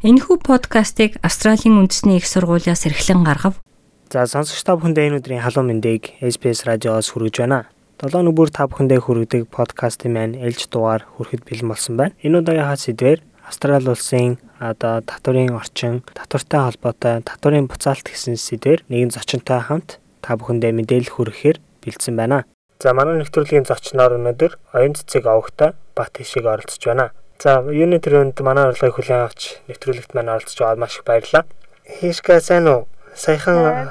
Энэхүү подкастыг Австралийн үндэсний их сургуулиас эрхлэн гаргав. За сонсогч та бүхэндээ энэ өдрийн халуун мэндийг SBS радиоос хүргэж байна. 7 өнөөр та бүхэндээ хүргэдэг подкастын маань ээлж дугаар хүрэхэд бэлэн болсон байна. Энэ удаагийн хаа сэдвэр Австрали улсын одоо татварын орчин, татвартай холбоотой татварын буцаалт гэсэн сэдвэр нэгэн зочинтой хамт та бүхэндээ мэдээлэл хүргэхээр бэлдсэн байна. За манай нэвтрүүлгийн зочноор өнөөдөр оюун цэцэг овогтой бат хишиг оролцож байна. За юуны төрөнд манай урилгыг хүлээн авч нэвтрүүлэгт маань оролцож байгаад маш их баярлалаа. Хишка сайн уу? Саяхан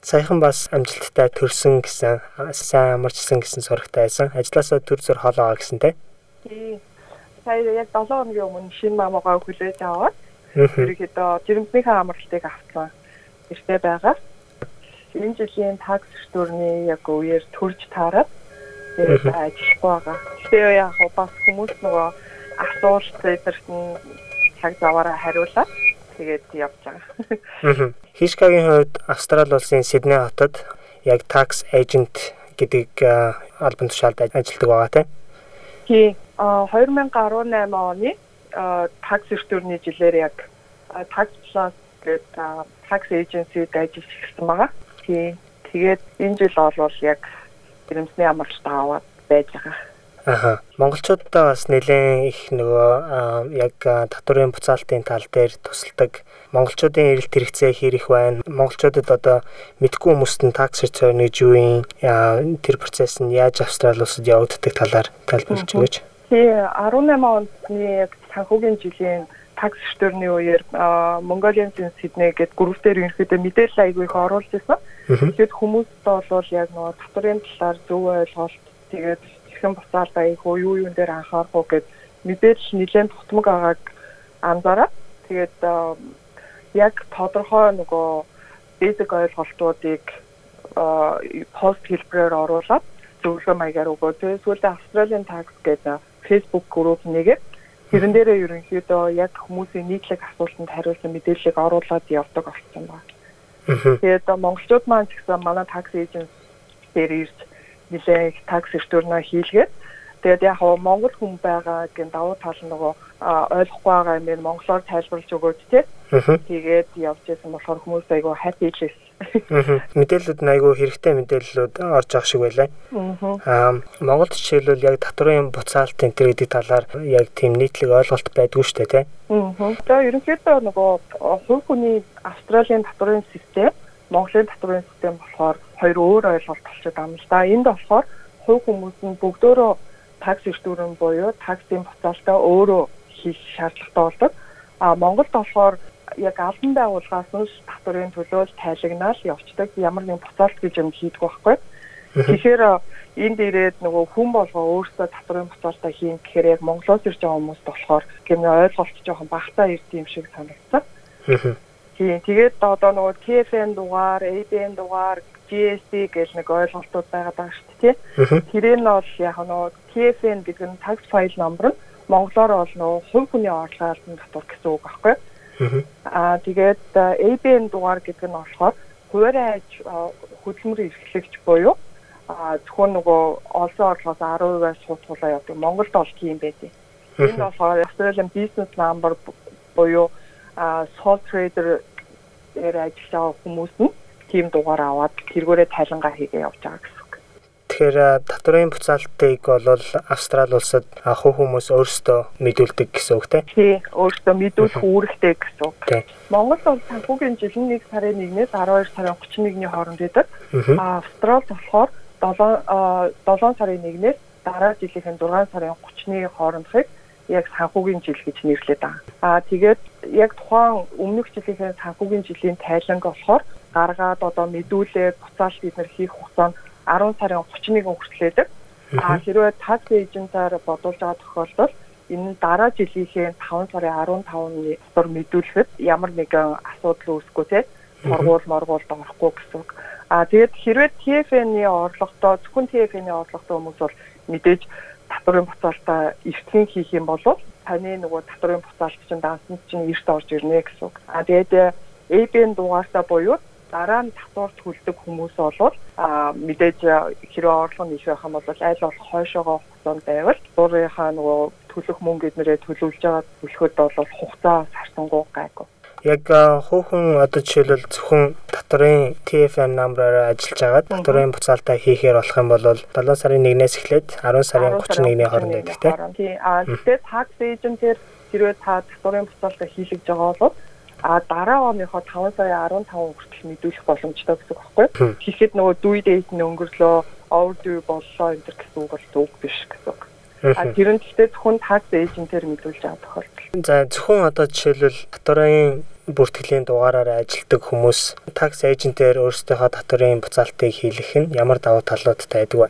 саяхан бас амжилттай төрсөн гэсэн сайн амарчсан гэсэн сурагтай байсан. Ажлаасаа төр зөр хол байгаа гэсэнтэй. Тий. Сая яг 7 хоногийн өмнө шинэ мамаагаа хүлээж аваад ерөөхдөө жирэмснийхээ амралтыг авсан. Эртээ байгаа. Энэ жилийн такс штурны яг үеэр төрж таараад тэгээд ажиллахгүй байгаа. Тэгээ яг бас хүмүүс нөгөө асуулт эдэрт нь цаг заваараа хариулаад тэгээд явж байгаа. Хишкагийн хувьд Австрали улсын Сидней хотод яг tax agent гэдэг албан тушаалд ажилладаг байгаа тийм. Тий. А 2018 оны tax эртүрний жилээр яг tax plus гэдэг tax agency-д ажиллаж эхэлсэн байгаа. Тий. Тэгээд энэ жил бол яг гэрэмсний амралт аваад байж байгаа. Аха. Монголчуудаа бас нэлээд их нөгөө яг татварын буцаалтын тал дээр тусалдаг монголчуудын эрэлт хэрэгцээ хэрэг байна. Монголчуудад одоо мэдгүй хүмүүст нь такс рецепт гэж юу юм тэр процесс нь яаж Австрали улсад явагддаг талаар тайлбарлаж өгөөч. Тий 18 оны яг санхүүгийн жилийн такс штөрний үеэр Mongolian Sydney гэдэг групп дээр ерөнхийдөө мэдээлэл айгүй их оруулж ирсэн. Тэгээд хүмүүст бол яг нөгөө татварын талаар зөв ойлголт тэгээд хэрхэн буцаалаа их уу юу юун дээр анхаарах уу гэд мэдээж нэлээд тутмаг байгааг анзаараад тэгээд яг тодорхой нөгөө basic ойлголтуудыг пост хэлбэрээр оруулаад зөвлөгөө маягаар өгөө. Тэгээд сүүлдээ Australian Tax гэдэг Facebook групп нэгээд тэрэн дээрээ ерөнхийдөө яг хүмүүсийн нийтлэг асуултанд хариулсан мэдээллийг оруулаад явдаг болсон байна. Тэгээд монголчууд маань ч гэсэн манай такс эйженс дээр ирж нэлээд такс эртүрнөө хийлгээд. Тэгээд яг монгол хүн байгаа гэн давуу тал нь нөгөө ойлгохгүй байгаа юм байна монголоор тайлбарлаж өгөөч те. Тэгээд явж исэн болохоор хүмүүс айгүй happy л мэдээлэлүүд нь айгүй хэрэгтэй мэдээллүүд орж авах шиг байлаа. Аа Монголд жишээлбэл яг татварын буцаалт энэ төр гэдэг талаар яг тийм нийтлэг ойлголт байдгүй шүү дээ тий. За ерөнхийдөө нөгөө хувь хүний Австралийн татварын систем Монголын татварын систем болохоор хоёр өөр ойлголт болчиход байгаа юм л да. Энд болохоор хувь хүмүүс нь бүгдөө такс эртүүрэн буюу таксийн буцаалтаа өөрөө хийх шаардлагатай болдог. А Монголд болохоор яг албан байгууллагаас нь татварын төлөөл тайлагнаал явцдаг ямар нэгэн буцаалт гэж юм хийдэг байхгүй. Тэгэхээр энд ирээд нөгөө хүн болгоо өөрсдөө татварын буцаалтаа хийн гэхээр яг Монголоос ирж байгаа хүмүүст болохоор гэмээ ойлголт жоохон багтаа ирд юм шиг санагдсан. Тийм. Тэгээд одоо нөгөө TFN дугаар, ABN дугаар, GST гэл нэг ойлголтууд байгаа шүү дээ. Тэр нь бол яг нөгөө TFN гэдэг нь tax file number нь монголоор бол нөгөө хувь хүний орлогын албан татвар гэсэн үг байхгүй. Аа тэгээд ABN дугаар гэдэг нь болохоор хуваарай аж хөдөлмөр эрхлэгч буюу а зөвхөн нөгөө олсон орлогоос 10%-аас суудгуулаа явдаг. Монголд бол тийм байдیں۔ Энэ болохоор Australian Business Number буюу а sole trader дээр ажиллаж байгаа хүмүүс нь тийм дугаар аваад тэргүүрээ тайлангаа хийгээ явж байгаа гэсэн. Тэгэхээр татварын буцаалтыг бол Австрали улсад хувь хүмүүс өөрсдөө мэдүүлдэг гэсэн үг тийм. Тий, өөрсдөө мэдүүлэх үүрэгтэй гэсэн үг. Монгол улс санхүүгийн жилийн 1 сарын 1-ээс 12 сарын 31-ний хооронд. А Австрали болохоор 7 7 сарын 1-ээс дараа жилийнхэн 6 сарын 30-ны хоорондыг яг санхүүгийн жил гэж нэрлэдэг. Аа тэгээд яг тухайн өмнөх жилийнхээ санхүүгийн жилийн тайланг болохоор гаргаад одоо мэдүүлээд буцаалт бид нар хийх хугацаа нь 10 сарын 31 хүртэл байдаг. Аа хэрвээ такс эйжентаар бодуулж байгаа тохиолдолд энэ дараа жилийнхээ 5 сарын 15-ны дотор мэдүүлэхэд ямар нэгэн асуудал үүсэхгүй те сургууль моргуулд орохгүй гэсэн. Аа тэгээд хэрвээ TFN-ийн орлоготой зөвхөн TFN-ийн орлоготой хүмүүс бол мэдээж татварын буцаалтаа эртхэн хийх юм бол таны нөгөө татварын буцаалт чинь дансан чинь эрт орж ирнэ гэсэн үг. А тэгээд ABN дугаартаа буюу дараа нь татвар төлдөг хүмүүс бол мэдээж хэрэг орлого нь их байх юм бол аль болох хойшоогоо хугацаанд байвал дуурийнхаа нөгөө төлөх мөнгө эднэрээ төлөвлөж байгаа төлөхөд бол хугацаа харсангуу гайгүй. Яг хөөхөн одоо жишээлбэл зөвхөн татрын TFN number-аар ажиллаж байгаа татрын буцаалтаа хийхээр болох юм бол 7 сарын 1-ээс эхлээд 10 сарын 31-ний хооронд байдаг тийм. Тийм. А тэгээд tax agent-ээр хэрвээ та татрын буцаалтаа хийлгэж байгаа бол а дараа оныхоо 5 сая 15 хүртэл мэдүүлэх боломжтой гэсэн үг байхгүй. Тэгэхэд нөгөө due date нь өнгөрлөө, overdue боллоо энэ гэсэн үг бол зүг биш гэсэн үг. А тэр нь гэхдээ зөвхөн tax agent-ээр мэдүүлж байгаа тохиолдол. За зөвхөн одоо жишээлбэл татварын бүртгэлийн дугаараар ажилладаг хүмүүс tax agent-ээр өөрсдийнхөө татварын буцаалтыг хийлгэх нь ямар давуу талуудтай байдаг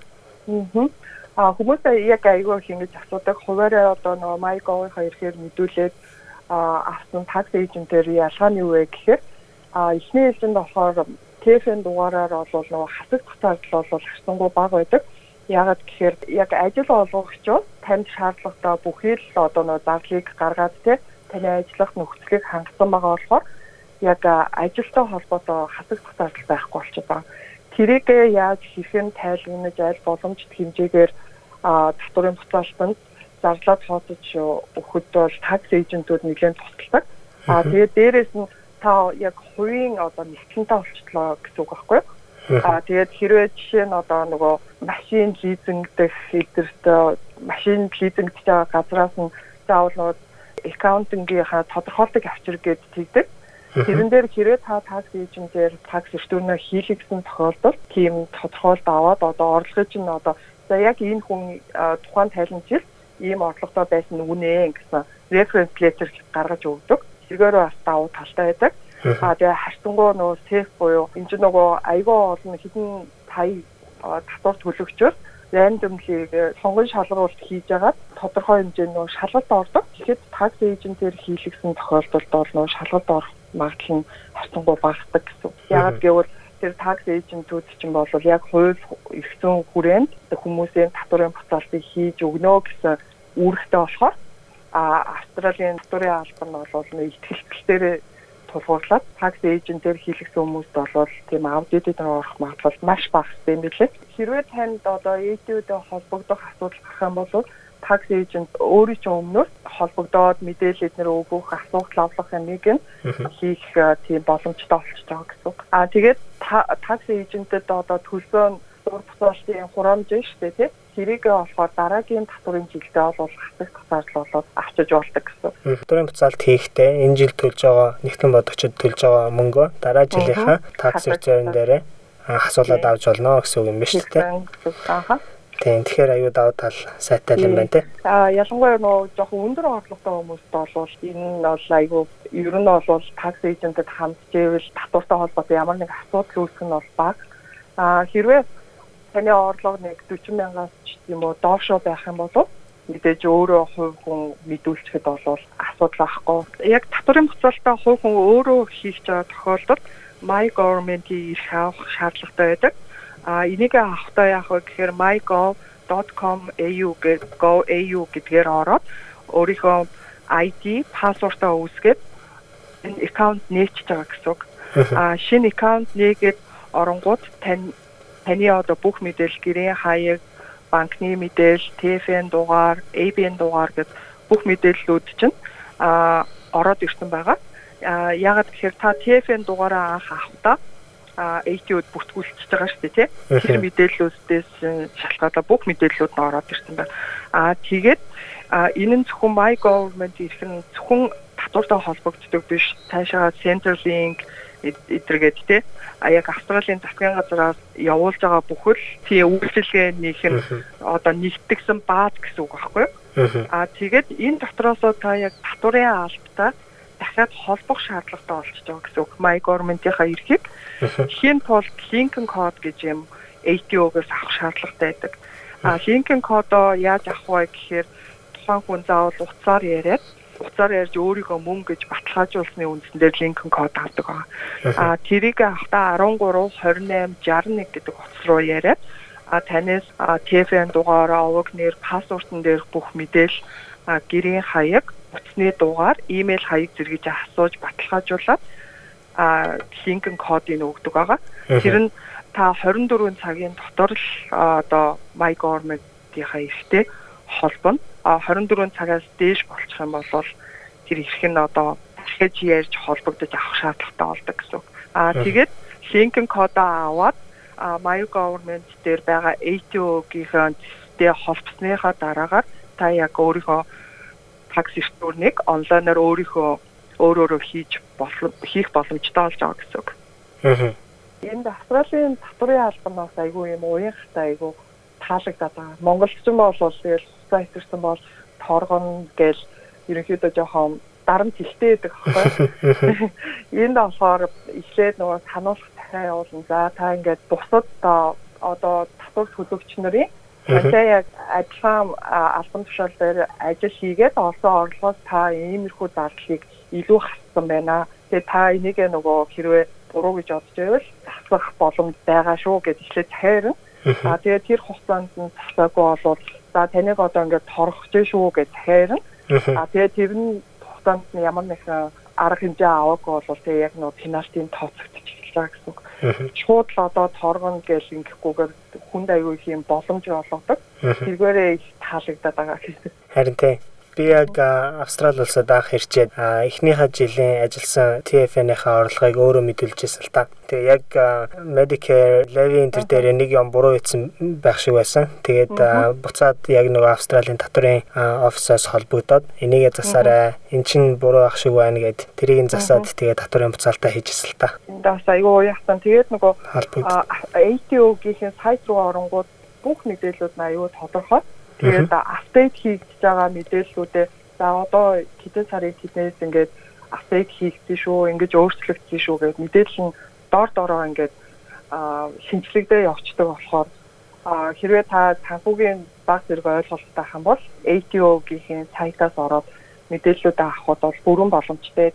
вэ? Аа хүмүүсээ яг айгүй их ингэж асуудаг. Хуваараа одоо нөгөө MyGo-ийнхаа ихээр мэдүүлээд авсан tax agent-ээр ялгаа нь юу вэ гэхээр а эхний хэлэнд болохоор TFN дугаараар бол нөгөө хасаг цацаардл бол харсангуй бага байдаг. Яагаад гэхээр яг ажил олгогчид танд шаардлагатай бүхий л одоо нөгөө зарлыг гаргаад те таны ажиллах нөхцөлийг хангасан байгаа болохоор яг ажилтай холбоотой хасаг цацаардл байхгүй болчиход байгаа. Тэрийг яаж хэрхэн тайлгнаж аль боломжит хэмжээгээр татварын буцаалтанд зарлаад хооцож өгөхөд бол такс эйжентүүд нэлээд тусалдаг. Аа тэгээд дээрэс нь та яг хувийн одоо нэгтлэнтэй болчихлоо гэсэн үг байхгүй юу? Аа тэгээд хэрвээ жишээ нь одоо нөгөө машин лизингдэх эдэрт машин лизингдэж байгаа газраас нь заавал аккаунтингийнхаа тодорхойлтыг авчир гэд тэгдэг. Тэрэн дээр хэрвээ та такс эйжентээр такс эртүүрнээ хийлгэсэн тохиолдолд тийм тодорхойлт аваад одоо орлогыг нь одоо за яг энэ хүн тухайн тайланчил ийм орлоготой байсан үнэ гэсэн reference letter гаргаж өгдөг. Тэргээр бас давуу талтай байдаг. А тэгээ харьцангуй нөгөө сейф буюу энэ ч нөгөө айгүй олон хэдэн сая татвар төлөгчөөр randomly сонгон шалгаруулалт хийж агаад тодорхой хэмжээний нөгөө шалгалт ордог. Тэгэхэд tax agent-ээр хийлгсэн тохиолдолд бол нөгөө шалгалт орох магадлал нь харьцангуй багасдаг гэсэн. Яагаад гэвэл тэр tax agent-үүд чинь бол яг хууль эрх зүйн хүрээнд хүмүүсийн татварын буцаалтыг хийж өгнө гэсэн үүрэгтэй болохоор а Австралийн татварын албан нь бол нэг ихтгэлтээр тулгуурлаад такс эйжентээр хийлгсэн хүмүүст бол тийм аудитэд орох магадлал маш бага юм билээ. Хэрвээ танд одоо эйдүүдтэй холбогдох асуудал гарах юм бол такс эйжент өөрийн ч өмнөөс холбогдоод мэдээлэл эднэр өгөх асуудал авлах нэг нь хийх тийм боломжтой болчихж байгаа гэсэн. Аа тэгээд такс эйжентэд одоо төлсөн дур буцаалтын хурамж шүү дээ тий. Тэрийг болохоор дараагийн татварын жилдээ бол хасах тусаарлал болоод авчиж болдог гэсэн. Татварын буцаалт хийхдээ энэ жил төлж байгаа нэгэн бодогчд төлж байгаа мөнгөө дараа жилийнхаа такс резервн дээрээ хасуулаад авч болно гэсэн үг юм байна шүү дээ. Аа. Тийм тэгэхээр аюу давуу тал сайтай юм байна те. Аа ялангуяа нөө жоохон өндөр орлоготой хүмүүст бол энэ нь бол аюу ер нь бол такс эйжентэд хандчихвэл татвартай холбоотой ямар нэг асуудал үүсэх нь бол баг. Аа хэрвээ таны орлого нэг 40 мянгаас ч юм уу доошоо байх юм бол мэдээж өөрөө хувь хүн мэдүүлчихэд бол асуудал байхгүй. Яг татварын буцаалтаа хувь хүн өөрөө хийх байгаа тохиолдолд my government-ийн ирэх авах шаардлагатай байдаг. А энийг авахдаа яах вэ гэхээр mygov.com.au гэдэг go.au гэдгээр ороод өөрийнхөө ID, пассвортаа үүсгээд энэ аккаунт нээчихэж байгаа гэсэн үг. А шинэ аккаунт нээгээд оронгууд тань таны одоо бүх мэдээлэл гэрээ хаяг, банкны мэдээлэл, TFN дугаар, ABN дугаар гэд бүх мэдээллүүд чинь а ороод ирсэн байгаа. А ягаад гэхээр та TFN дугаараа анх авахдаа а AT-уд бүртгүүлчихэж байгаа шүү дээ тий. Тэр мэдээллүүдээс шалтгаалаа бүх мэдээллүүд нь ороод ирсэн байна. А тэгээд энэ нь зөвхөн My Government ирэх нь зөвхөн татвартай холбогддог биш. Цаашаа Centerlink эдэргээд тий. А яг Австралийн засгийн газраас явуулж байгаа бүхэл тий үйлчилгээнийх нь одоо нэгтгэсэн бааз гэсэн үг байхгүй а тэгээд энэ дотроос та яг татварын албатай дахиад холбох шаардлагатай болчихж байгаа гэсэн үг. My government-ийнхаа эрхийг. Хийн тулд Lincoln code гэж юм ATO-гоос авах шаардлагатай байдаг. А Lincoln code-оо яаж авах вэ гэхээр тухайн хүн заавал утсаар яриад утсаар ярьж өөрийгөө мөн гэж баталгаажуулсны үндсэн дээр линкэн код авдаг байгаа. А тэрийг авахта 13 28 61 гэдэг утас руу яриад а танаас TFN дугаар, овог нэр, пассвортон дээр бүх мэдээлэл гэрийн хаяг, утасны дугаар, имэйл хаяг зэрэгж асууж баталгаажуулаад а линкэн кодыг өгдөг байгаа. Тэр нь та 24 цагийн дотор л одоо My Government-ийнхаа эрхтэй холбоно. А 24 цагаас дээш болчих юм бол тэр эрх нь одоо дахиж ярьж холбогдож авах шаардлагатай болдог гэсэн. Аа тэгээд Lincoln кодоо аваад Mayu government дээр байгаа ATO-гийнхаа зэстэй холбосныхаа дараагаар та яг өөрийнхөө такс эртүрнийг онлайнаар өөрийнхөө өөр өөрөөр хийж болох хийх боломжтой болж байгаа гэсэн үг. Аа. Энд Австралийн татварын албанаас айгүй юм уянхтай айгүй таалагдаад байгаа. Монголчин бол тэгэл хуцаа хэтэрсэн бол торгон гээл ерөнхийдөө жоохон дарамт хилтэй байдаг аахгүй. Энд болохоор эхлээд нөгөө сануулгах дахиад явуулна. За та ингээд бусад одоо татвар төлөгч нарын та яг адилхан албан тушаал дээр ажил хийгээд олсон орлогоос та иймэрхүү зардлыг илүү хассан байна. Тэгээ та энийг нөгөө хэрвээ буруу гэж бодож байвал засах боломж байгаа шүү гэж эхлээд захиарна. А тэгээ тэр хугацаанд нь засаагүй болвол за таныг одоо ингээд торгох гэж шүү гэж захиарна. А тэгээ тэр нь хугацаанд нь ямар нэгэн арга хэмжээ аваагүй бол тэгээ яг нөгөө пенальтийн байгаа гэсэн үг. Шууд л одоо торгоно гэж ингэхгүйгээр хүнд аюу их юм боломж олгодог. Тэргээрээ их таалагдаад байгаа гэсэн. Харин тийм Би яг Австрали улсад анх ирчээд эхнийхээ жилийн ажилласан TFN-ийнхаа орлогыг өөрөө мэдүүлжсэн л та. Тэгээ яг Medicare levy энэ дээр нэг юм буруу ийдсэн байх шиг байсан. Тэгээд буцаад яг нөгөө Австралийн татварын офисоос холбогдоод энийгээ засаарай. Эн чинь буруу ах шиг байна гэд тэрийг засаад тэгээд татварын буцаалтаа хийжсэн л та. Энд бас айгүй уяхсан. Тэгээд нөгөө ATO-гийн сайт руу оронгууд бүх мэдээлүүд нь аюу тодорхой. Тэгээд апдейт хийгдэж байгаа мэдээллүүдээ за одоо хэдэн сарын тэднээс ингээд апдейт хийгдсэн шүү, ингэж өөрчлөгдсөн шүү гэдэг мэдээлэл нь дор дороо ингээд шинжлэгдээ явцдаг болохоор хэрвээ та санхүүгийн баг зэрэг ойлголттой хам бол ATO-гийн сайтаас ороод мэдээллүүд авахд бол бүрэн боломжтой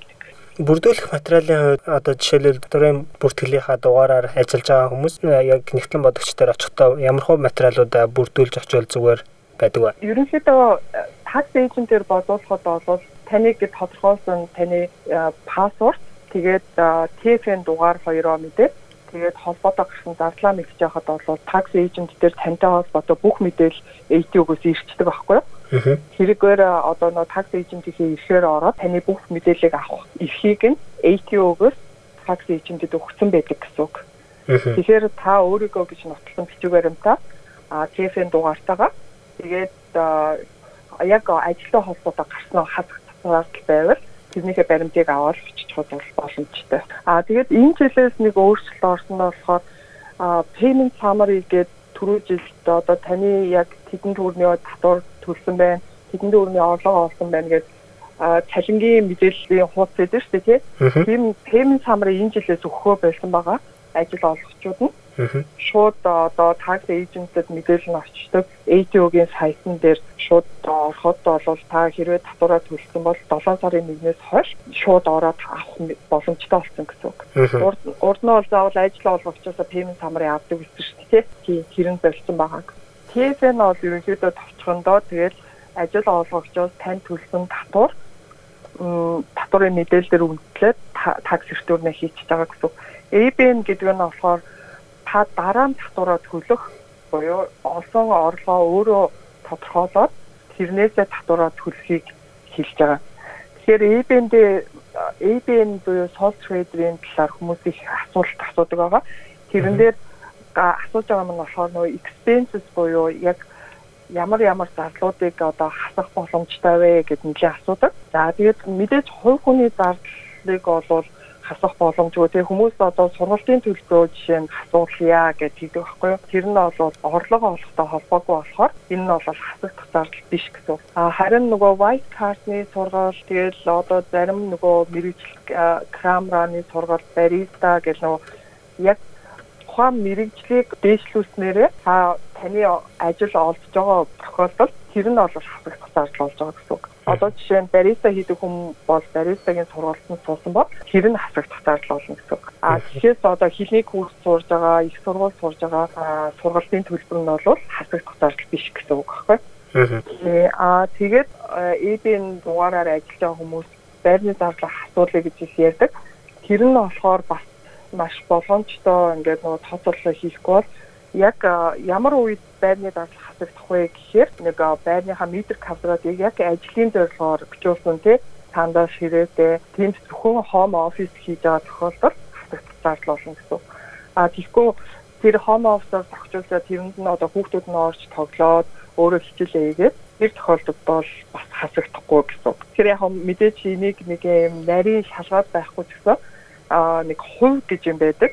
бүрдүүлэх материалын хувьд одоо жишээлбэл дөрөв бүртгэлийнхаа дугаараар ажиллаж байгаа хүмүүс яг нэгтлэн бодогчдоор очихдоо ямар хөө материалуудаа бүрдүүлж очивол зүгээр байдаг ба. Ерөнхийдөө такс эйжентээр бодуулахад бол таныг тодорхойлсон таны пассворд тэгээд TFN дугаар хоёроо мэдээ тэгээд холбоотой гарсан зардлаа мэдчих яхад бол такс эйжент дээр тантай холбоотой бүх мэдээлэл ATO-гоос ирчдэг байхгүй юу? Хэрэгээр одоо нөө такс эйжентийн ихээр ороод таны бүх мэдээллийг авах эрхийг нь ATO-гоос такс эйжентэд өгсөн байдаг гэсэн үг. Тэгэхээр та өөрийгөө гэж нотлон бичиг баримтаа а TFN дугаартайгаа Тэгээд яг ажилтны холбоотой гарсан хасах засварлал байвал тэрнийхээ баримтыг аваад бичиж худал боломжтой. Аа тэгээд энэ жилээс нэг өөрчлөлт орсон нь болохоор payment summary гэдэг түрүү жилд одоо таны яг тэдэн төгрөгийн татвар төлсөн байна, тэдэн төгрөгийн орлого олсон байна гэдэг цалингийн мэдээллийн хуудас дээр шүү дээ тийм payment summary энэ жилээс өгөхөө байсан байгаа ажил олгогчдод нь шууд одоо tax agent-д мэдээлэл нь очдог ATO-гийн сайтн дээр шууд ороход бол та хэрвээ татвараа төлсөн бол 7 сарын 1-ээс хойш шууд ороод авах боломжтой болсон гэсэн үг. Урд нь бол заавал ажил олгогчоос payment summary авдаг гэсэн шүү дээ. Тийм хэрэн зорилсон байгаа. TFN бол ерөнхийдөө товчхондоо тэгэл ажил олгогчоос тань төлсөн татвар татварын мэдээлэлээр үндэслээд такс эртүүрнээ хийчихэж байгаа гэсэн. ABN гэдэг нь болохоор та дараа нь татвараа төлөх буюу олсон орлогоо өөрөө тодорхойлоод тэрнээсээ татвараа төлөхийг хэлж байгаа. Тэгэхээр EBN-д EBN буюу sole trader-ийн талаар хүмүүс их асуулт асуудаг байгаа. Тэрэн дээр асууж байгаа нь болохоор нөгөө expenses буюу яг ямар ямар зарлуудыг одоо хасах боломжтой вэ гэд нэлийн асуудаг. За тэгээд мэдээж хувь хүний зардлыг бол хасах боломжгүй. Тэгээ хүмүүс одоо сургалтын төлбөрөө жишээ нь асуулъя гэж хэлдэг байхгүй юу. Тэр нь бол орлого олохтой холбоогүй болохоор энэ нь бол хасагдах зардал биш гэсэн. А харин нөгөө white card-ны сургалт тэгэл одоо зарим нөгөө мэрэгжил камераны сургалт бариста гэл нөгөө яг тухайн мэрэгжлийг дээшлүүлснээрээ та таны ажил олж байгаа тохиолдолд тэр нь бол хасагдах зардал болж байгаа гэсэн үг. Одоо жишээ нь бариста хийдэг хүн бол баристагийн сургалтанд суусан бол тэр нь хасагдах зардал болно гэсэн үг. А тэгэхээр одоо хэлний курс сурж байгаа, их сургууль сурж байгаа сургалтын төлбөр нь бол хасагдах зардал биш гэсэн үг байхгүй. Аа тэгээд эбийн дугаараар ажиллаж байгаа хүмүүс байрны зардал асуулъя гэж их ярьдаг. Тэр нь болохоор бас маш боломжтой ингээд нөгөө тооцоолол хийхгүй бол яг ямар үед байрны зардал хасагдах вэ гэхээр нэг байрныхаа метр квадратыг яг ажлын зорилгоор бичүүлсэн тий тандаа ширээтэй тийм зөвхөн home office хийж байгаа тохиолдолд хасагдах зардал болно гэсэн. А тиймгүй тэр home office-аар зохицуулаад тэрэнд нь одоо хүүхдүүд нь орж тоглоод өөрөө хичээлээ хийгээд тэр тохиолдолд бол бас хасагдахгүй гэсэн. Тэр яг мэдээж энийг нэг юм нарийн шалгаад байхгүй гэсэн а нэг хувь гэж юм байдаг.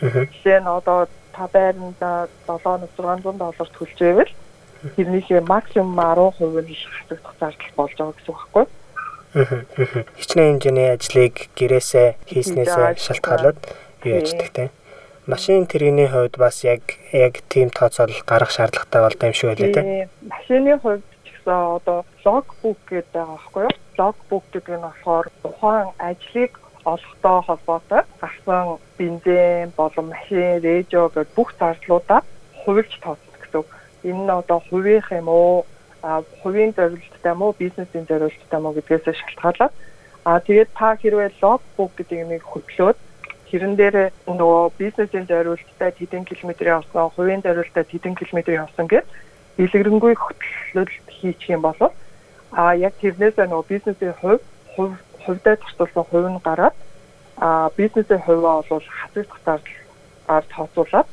Жишээ нь одоо та байранда 7600 доллар төлж байвал тэрнийхээ максимум 10% нь хасагдах зардал болж байгаа гэсэн үг байхгүй юу? Хичнээн хэмжээний ажлыг гэрээсээ хийснээсээ шалтгаалаад юу яждаг те. Машин тэргийн хувьд бас яг яг тийм тооцоол гаргах шаардлагатай болд юм шиг байлаа те. Машины хувьд ч гэсэн одоо логбук гэдэг байгаа байхгүй юу? Логбук гэдэг нь болохоор тухайн ажлыг олохтой холбоотой гарсан бензин болон машин, режо гэдэг бүх зардлуудаа хувилж тооцдог гэсэн. Энэ нь одоо хувийнх юм уу? Хувийн зорилттой мó бизнесийн зорилттой мó гэдгээс шалтгаалаад а тэгээд та хэрвээ логбук гэдэг юмыг хөтлөөд тэрэн дээр нөгөө бизнесийн зорилттой хэдэн километрийн явсан, хувийн зорилттой хэдэн километрийн явсан гэж илэрэнгүй хөтлөлт хийчих юм бол а яг тэрнээсээ нөгөө бизнесийн хувь хувьдаа зарцуулсан хувь нь гараад а бизнесийн хувьаа бол хасагдах зардал тооцоолаад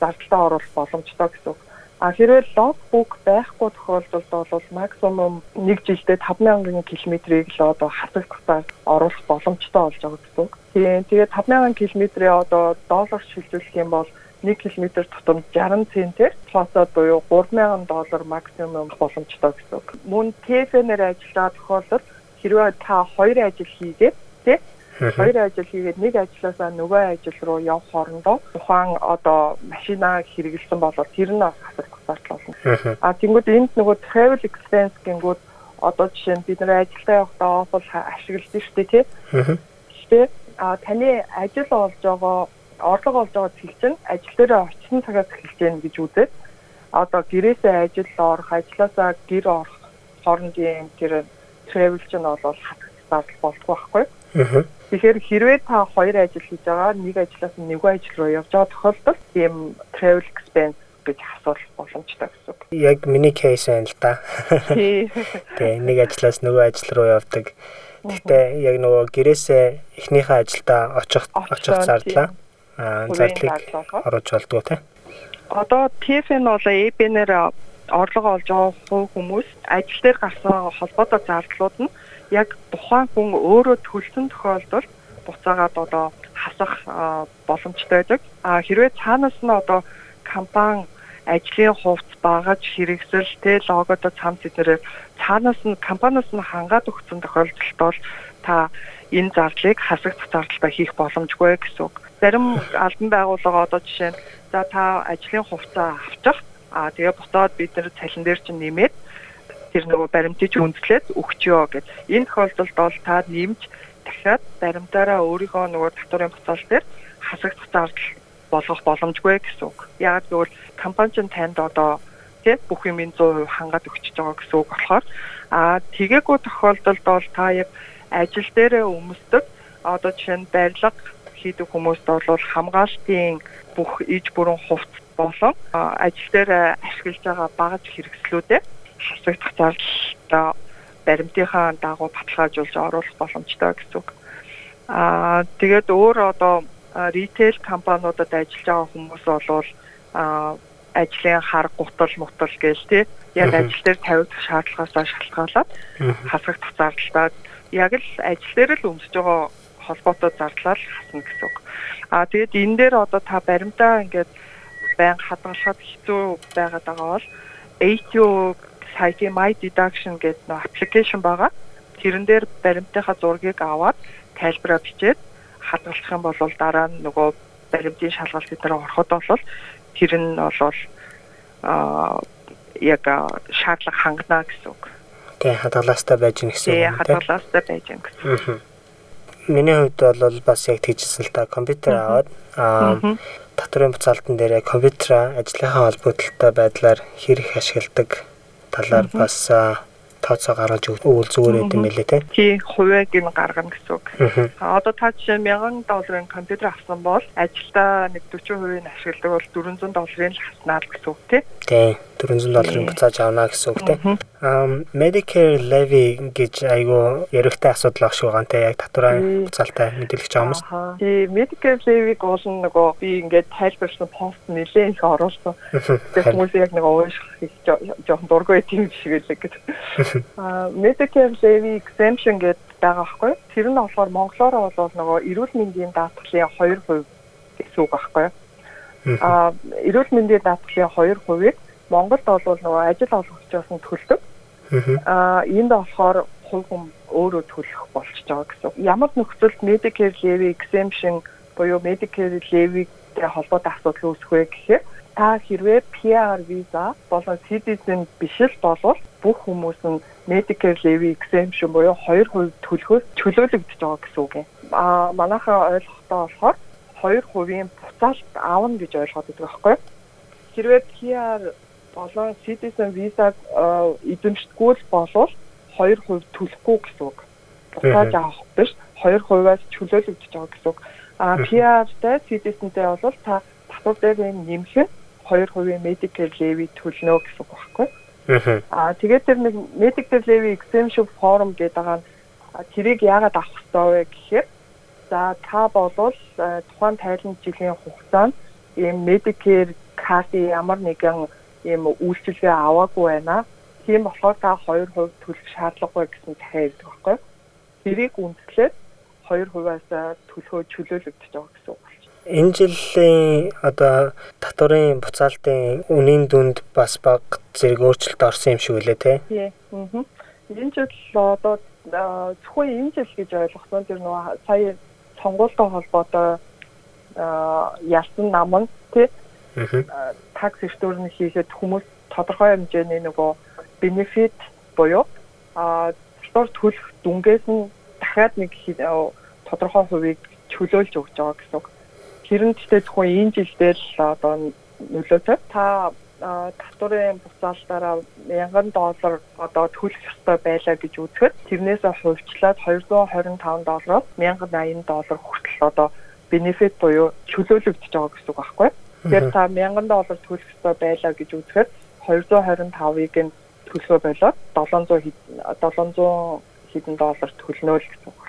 зардалтаа оруулах боломжтой гэсэн үг. А хэрвээ логбук байхгүй тохиолдолд бол максимум 1 жилдээ 5000 км-ийг л одоо хасагдахаар оруулах боломжтой болж байгаа гэсэн үг. Тийм. Тэгээд 5000 км-ийг одоо доллар шилжүүлэх юм бол 1 км тутамд 60 центээр тооцоод буюу 3000 доллар максимум боломжтой гэсэн үг. Мөн ТФ-нээр ажилладаг тохиолдолд хэрвээ та хоёр ажил хийгээд тий? Хоёр ажил хийгээд нэг ажлаасаа нөгөө ажил руу явах хоорондоо тухайн одоо машинаа хэрэгэлсэн бол тэр нь зардал болно. А тэнгууд энд нөгөө travel expense гингүүд одоо жишээ нь бид нэр ажилдаа явахдаа офол ашиглаж штэ тий. Тэ? А таны ажил болж байгаа орлого олж байгаа цэг чинь ажил дээр очсон цагаас эхэлж гэнэ гэж үзээд одоо гэрээсээ ажил орох, ажилласаа гэр орох хоорондын тэр travel чинь бол зардал болтгоо байхгүй. Тэгэхээр хэрвээ та хоёр ажил хийж байгаа нэг ажлаас нөгөө ажил руу явж байгаа тохиолдолд ийм travel expense гэж асуулах боломжтой гэсэн үг. Яг миний кейс байна л да. Тэгээ нэг ажлаас нөгөө ажил руу явдаг. Гэхдээ яг нөгөө гэрээсээ эхнийхээ ажилдаа очих очих зардлаа аа зардлыг оруулж болдгоо те. Одоо TF-н бол EB-нээр орлого олж байгаа хүмүүс ажил дээр гарсан холбоотой зардлууд нь яг тухайн хүн өөрөө төлсөн тохиолдолд буцаагаад одоо хасах боломжтой байдаг. А хэрвээ цаанаас нь одоо компани ажлын хувцс багаж хэрэгсэл тэ логодо цам зэднэрээр цаанаас нь компаниас нь хангаад өгсөн тохиолдолд бол та энэ зардлыг хасагдах зардалтай хийх боломжгүй гэсэн үг. Зарим албан байгууллага одоо жишээ нь за та ажлын хувцас авчих а тэгээ буцаад бид нэр цалин дээр чинь нэмээд тэр нөгөө баримтыг үндэслээд өгчөө гэд. Энэ тохиолдолд бол та нэмж дахиад баримтаараа өөрийнхөө нөгөө татварын буцаал дээр хасагдах зардал болгох боломжгүй гэсэн үг. Яг гэвэл компани ч танд одоо тий бүх юм 100% хангаад өгчөж байгаа гэсэн үг болохоор аа тэгээгүй тохиолдолд бол та яг ажил дээрээ өмсдөг одоо жишээ нь барилга хийдэг хүмүүст бол хамгаалтын бүх иж бүрэн хувцс болон ажил дээр ашиглаж байгаа багаж хэрэгслүүдээ хасагдах зардалтай баримтынхаа дагуу баталгаажуулж оруулах боломжтой гэсэн. Аа тэгээд өөр одоо ритейл компаниудад ажиллаж байгаа хүмүүс болвол ажлын хар гутал мутал гээл тий яг ажил дээр тавигдах шаардлагаасаа шалтгаалаад хасагдах зардалтай яг л ажил дээр л өмсөж байгаа холбоотой зардлаа л хасна гэсэн. Аа тэгээд энэ дээр одоо та баримтаа ингээд байнга хадгалахад хэцүү байгаад байгаа бол ATO сайтын My Deduction гэдэг нөө аппликейшн байгаа. Тэрэн дээр баримтынхаа зургийг аваад тайлбараа бичээд хадгалах юм бол дараа нь нөгөө баримтын шалгалт дээр ороход бол тэр нь бол аа яг шаардлага хангана гэсэн үг. Тэг хадгалаастай байж гэн гэсэн үг. Тэг хадгалаастай байж гэн гэсэн. Миний хувьд бол бас яг тэгжсэн л та компьютер аваад аа татварын буцаалтан дээр компьютер ажлынхаа холбогдлолтой байдлаар хэрэг ашигладаг талаар бас тооцоо гаргаж өгвөл зүгээр байт юм билээ те. Тий, хувийг нь гаргана гэсэн үг. Одоо та жишээ 1000 долларын компьютер авсан бол ажилдаа нэг 40% нь ашигладаг бол 400 долларын л хаснаа л гэсэн үг тий. Тий. 400 долларын буцааж авна гэсэн үг тийм. Аа Medicare levy гэж айгүй яригтай асуудал багш байгаа нэ яг татварын буцаалтай мэдээлэгч аамс. Тий Medicare levy-г бол нөгөө би ингээд тайлбарласан пост нэлээд их оруулсан. Тэг хүмүүс яг нэг уушх их жоохон дургүй тийм шиг л гэдэг. Аа Medicare levy exemption гэдэг байгаа байхгүй. Тэр нь болохоор монголоор бол нөгөө эрүүл мэндийн даатгалын 2% гэсэн үг байхгүй. Аа эрүүл мэндийн даатгалын 2%-ийг Монголд бол нөгөө ажил олгогчоос нь төлдөг. Аа энд болохоор хувь хүн өөрөө төлөх болчихж байгаа гэсэн. Ямар нөхцөлд Medicare levy exemption буюу Medicare levy-тэй холбоотой асуудал үүсэх вэ гэхээр та хэрвээ PR visa болон citizen биш л болвол бүх хүмүүс нь Medicare levy exemption буюу 2% төлөхөөс чөлөөлөгдөж байгаа гэсэн үг юм. Аа манайхаа ойлгохтой болохоор 2%-ийн буцаалт аавна гэж ойлгоод байдаг байхгүй юу? Хэрвээ PR болон citizen visa эзэмшдэггүй болвол 2% төлөхгүй гэсэн үг. Буцааж авах биш 2%-аас чөлөөлөгдөж байгаа гэсэн үг. А PR-тай citizen-тэй бол та татвар дээр нэмэх нь 2% medical levy төлнө гэсэн үг байхгүй. Аа тэгээд тэр нэг medical levy exemption form гэдэг байгаа тэрийг яагаад авах ёстой вэ гэхээр за та болвол тухайн тайлан жилийн хугацаанд ийм Medicare картын ямар нэгэн ийм үйлчилгээ аваагүй байна. Тийм болохоор та 2% төлөх шаардлагагүй гэсэн захиа ирдэг байхгүй. Тэрийг үндэслээд 2%-аас төлөхөө чөлөөлөгдөж байгаа гэсэн үг байна. Энэ жилийн одоо татварын буцаалтын үнийн дүнд бас баг зэрэг өөрчлөлт орсон юм шиг үлээ те. Тий. Аа. Энэ жил одоо зөвхөн энэ жил гэж ойлгосон тэр нөгөө сая сонгуультай холбоотой ялсан нам нь тий такс эртүүрний хийхэд хүмүүс тодорхой хэмжээний нөгөө бенефит буюу а дотор төлөх дүнгээс нь дахиад нэг тодорхой хувийг чөлөөлж өгч байгаа гэсэн үг. Тэр нь гэхдээ зөвхөн энэ жилдээ л одоо нөлөөтэй. Та татварын буцаалтаараа 1000 доллар одоо төлөх ёстой байлаа гэж үзэхэд тэрнээсээ хувьчлаад 225 доллароос 1080 доллар хүртэл одоо бенефит буюу чөлөөлөгдөж байгаа гэсэн үг байхгүй юу? Тэгэхээр та 1000 доллар төлөх ёстой байлаа гэж үзэхэд 225-ыг нь төлөхөө болоод 700 700 хэдэн доллар төлнө л гэсэн үг.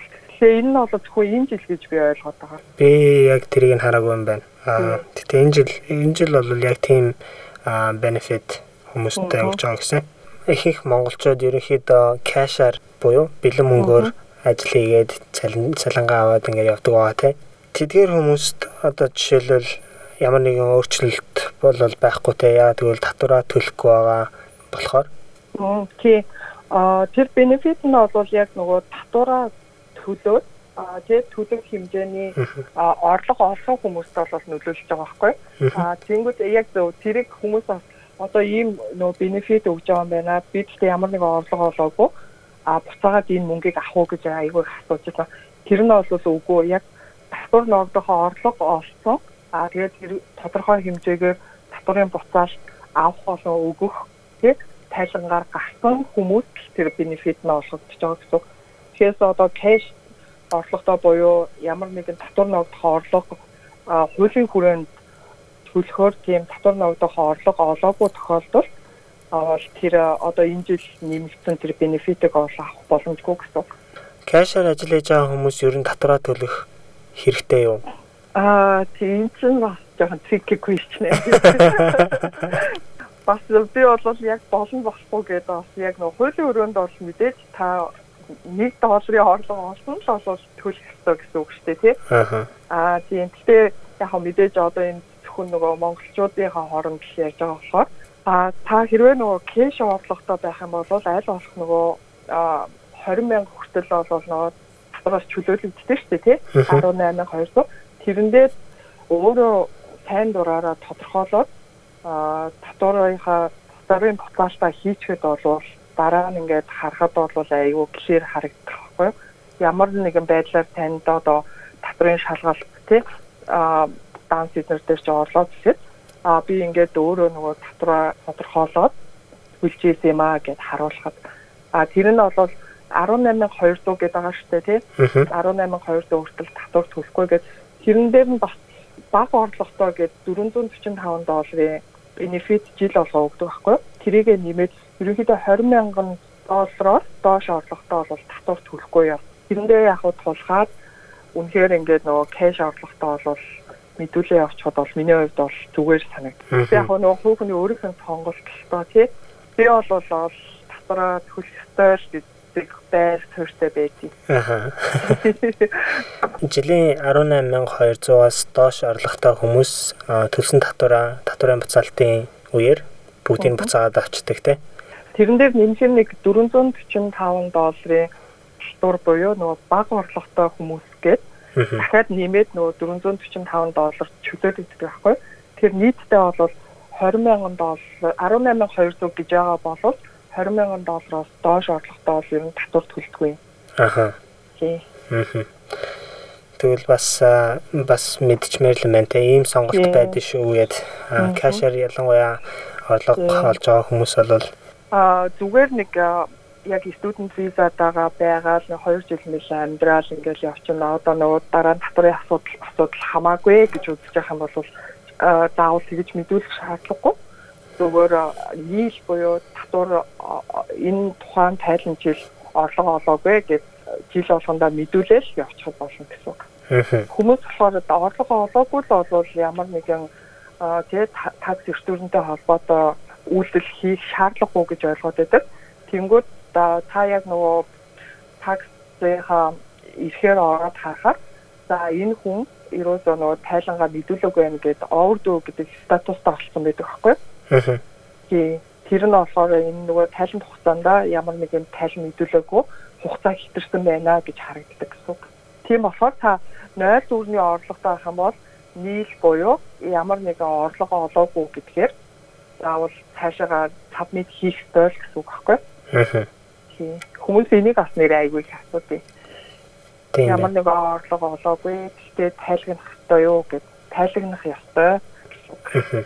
Тэгэхээр энэ нь бол зөвхөн энэ жил гэж би ойлгоод байгаа. Би яг тэрийг нь хараагүй юм байна. Аа тэгтээ энэ жил энэ жил бол яг тийм бенефит хүмүүстээ өгч байгаа гэсэн. Их их монголчууд ерөнхийдөө кэшаар буюу бэлэн мөнгөөр ажил хийгээд цалингаа аваад ингээд явдаг байгаа тийм. Тэдгээр хүмүүст одоо жишээлбэл ямар нэгэн өөрчлөлт бол байхгүй те. Яа тэгвэл татвараа төлөхгүй байгаа болохоор? Тий. А тэр бенефит нь бол яг нөгөө татвараа төлөөд тэр төлөх хэмжээний орлого олсон хүмүүст бол нөлөөлж байгаа байхгүй. А тэнгууд яг зөв тэрийг хүмүүс одоо ийм нөгөө бенефит өгж байгаа юм байна. Бид ч ямар нэгэн орлого олоогүй. А буцаагаад энэ мөнгийг авах уу гэж айгүй асууж байгаа тэр нь бол үгүй. Яг татвар ногдохоо орлого олсон А тэгээд тодорхой хэмжээгээр татварын буцаалт авах болон өгөх тий тайлангаар гарсан хүмүүс тэр бенефит нь олгогдож байгаа гэсэн. Тэгэхээр одоо кэш орлоготой буюу ямар нэгэн татвар ногдох орлого хуулийн хүрээнд төлөхөөр тийм татвар ногдох орлого олоогүй тохиолдолд авал тэр одоо энэ жил нэмэгдсэн тэр бенефитийг авах боломжгүй гэсэн. Кэшээр ажиллаж байгаа хүмүүс ер нь татвараа төлөх хэрэгтэй юу? Аа тийм ч бас жоохон tricky question ээ. Бас би бол яг болон болохгүй гэдэг бас яг нөх хуулийн өрөөнд бол мэдээж та 1 долларын орлого олсон л бол төлөх ёстой гэсэн үг шүү дээ тий. Аа тийм. Гэтэ яг мэдээж одоо энэ зөвхөн нөгөө монголчуудынхаа хооронд л ярьж байгаа болохоор а та хэрвээ нөгөө кэш орлоготой байх юм бол аль болох нөгөө 20 мянга хүртэл бол нөгөө татвараас чөлөөлөгддөг шүү дээ тий 18200 тэрэндээ өөрөө сайн дураараа тодорхойлоод татварынхаа татварын буцаалтаа хийчихэд бол дараа нь ингээд харахад бол айгүй клэр харагдах байхгүй? Ямар нэгэн байдлаар танд одоо татварын шалгалт тий а данс эднэр дээр ч орлоо гэхэд а би ингээд өөрөө нөгөө татвараа тодорхойлоод хүлжээс юм аа гэд харуулхад а тэр нь бол 18200 гэдэг байгаа шүү дээ тий 18200 хүртэл татвар төлөхгүй гэж Тэрэн дээр нь бас бага орлоготой гээд 445 долларын бенефит жил болгоо өгдөг байхгүй. Тэрийгэ нэмээд ерөнхийдөө 20 мянган доллараар доош орлоготой бол татвар төлөхгүй яа. Тэрэндээ яг хуу тулгаад үнэхээр ингээд нөгөө кэш орлоготой бол мэдүүлээ явуулчихад бол миний хувьд бол зүгээр санагдав. Яг нөгөө хүүхний өөрийнх нь сонголт л тоо тий. Би бол бол татвараа төлөх ёстой л гэдэг байр суурьтай байдгийг. Аа. Жилийн 18200-аас доош орлоготой хүмүүс төлсөн татвараа татварын буцаалтын үеэр бүгдийг буцаагаад авчдаг тий. Тэрэн дээр нэмэх нэг 445 долларын татвар буюу нөгөө бага орлоготой хүмүүс гээд дахиад нэмээд нөгөө 445 доллар чөлөөд идэх байхгүй. Тэр нийтдээ бол 20 мянган доллар 18200 гэж байгаа бол 20 мянган доллароос доош орлоготой бол ер нь татвар төлдөггүй. Аха. Тий. Тэгвэл бас бас мэдчмээр л те ийм сонголт байдаг шүү гэд кашер ялангуяа орлого олж байгаа хүмүүс бол а зүгээр нэг яг студент визадаага байгаа л 2 жил мэл амьдрал ингээл явчихна. Одоо нөгөө дараа нь татварын асуудал асуудал хамаагүй гэж үзэж байгаа юм бол заавал тэгж мэдүүлэх шаардлагагүй. Зүгээр нийл буюу татвар энэ тухайн тайлан жил орлого олоогүй гэж жил болгондоо мэдүүлэл явчихад болно гэсэн. Хүмүүс болохоор орлого олоогүй л бол ямар нэгэн тэгээ такс эртүүрэнтэй холбоотой үйлдэл хийх шаардлагагүй гэж ойлгоод байдаг. Тэнгүүд та яг нөгөө таксынхаа ихээр ороод харахаар за энэ хүн ерөөсөө нөгөө тайлангаа мэдүүлээгүй байх гэдэг овerdue гэдэг статустай олсон байдаг байхгүй юу? Тий. Тэр нь болохоор энэ нөгөө тайлан хугацаанд ямар нэгэн тайлан мэдүүлээгүй хугацаа хитэрсэн байна гэж харагддаг гэсэн. Тийм болохоор та 0 зүрний орлоготой байх юм бол нийл буюу ямар нэгэн орлого олоогүй гэдгээр заавал цаашаа сабмит хийх ёстой гэсэн үг байхгүй юу? тий. Хүмүүс энийг бас нэр айгүй их асуудгийг. Ямар нэг орлого олоогүй. Гэхдээ тайлгнах ёстой юу гэд тайлгнах ёстой гэсэн үг.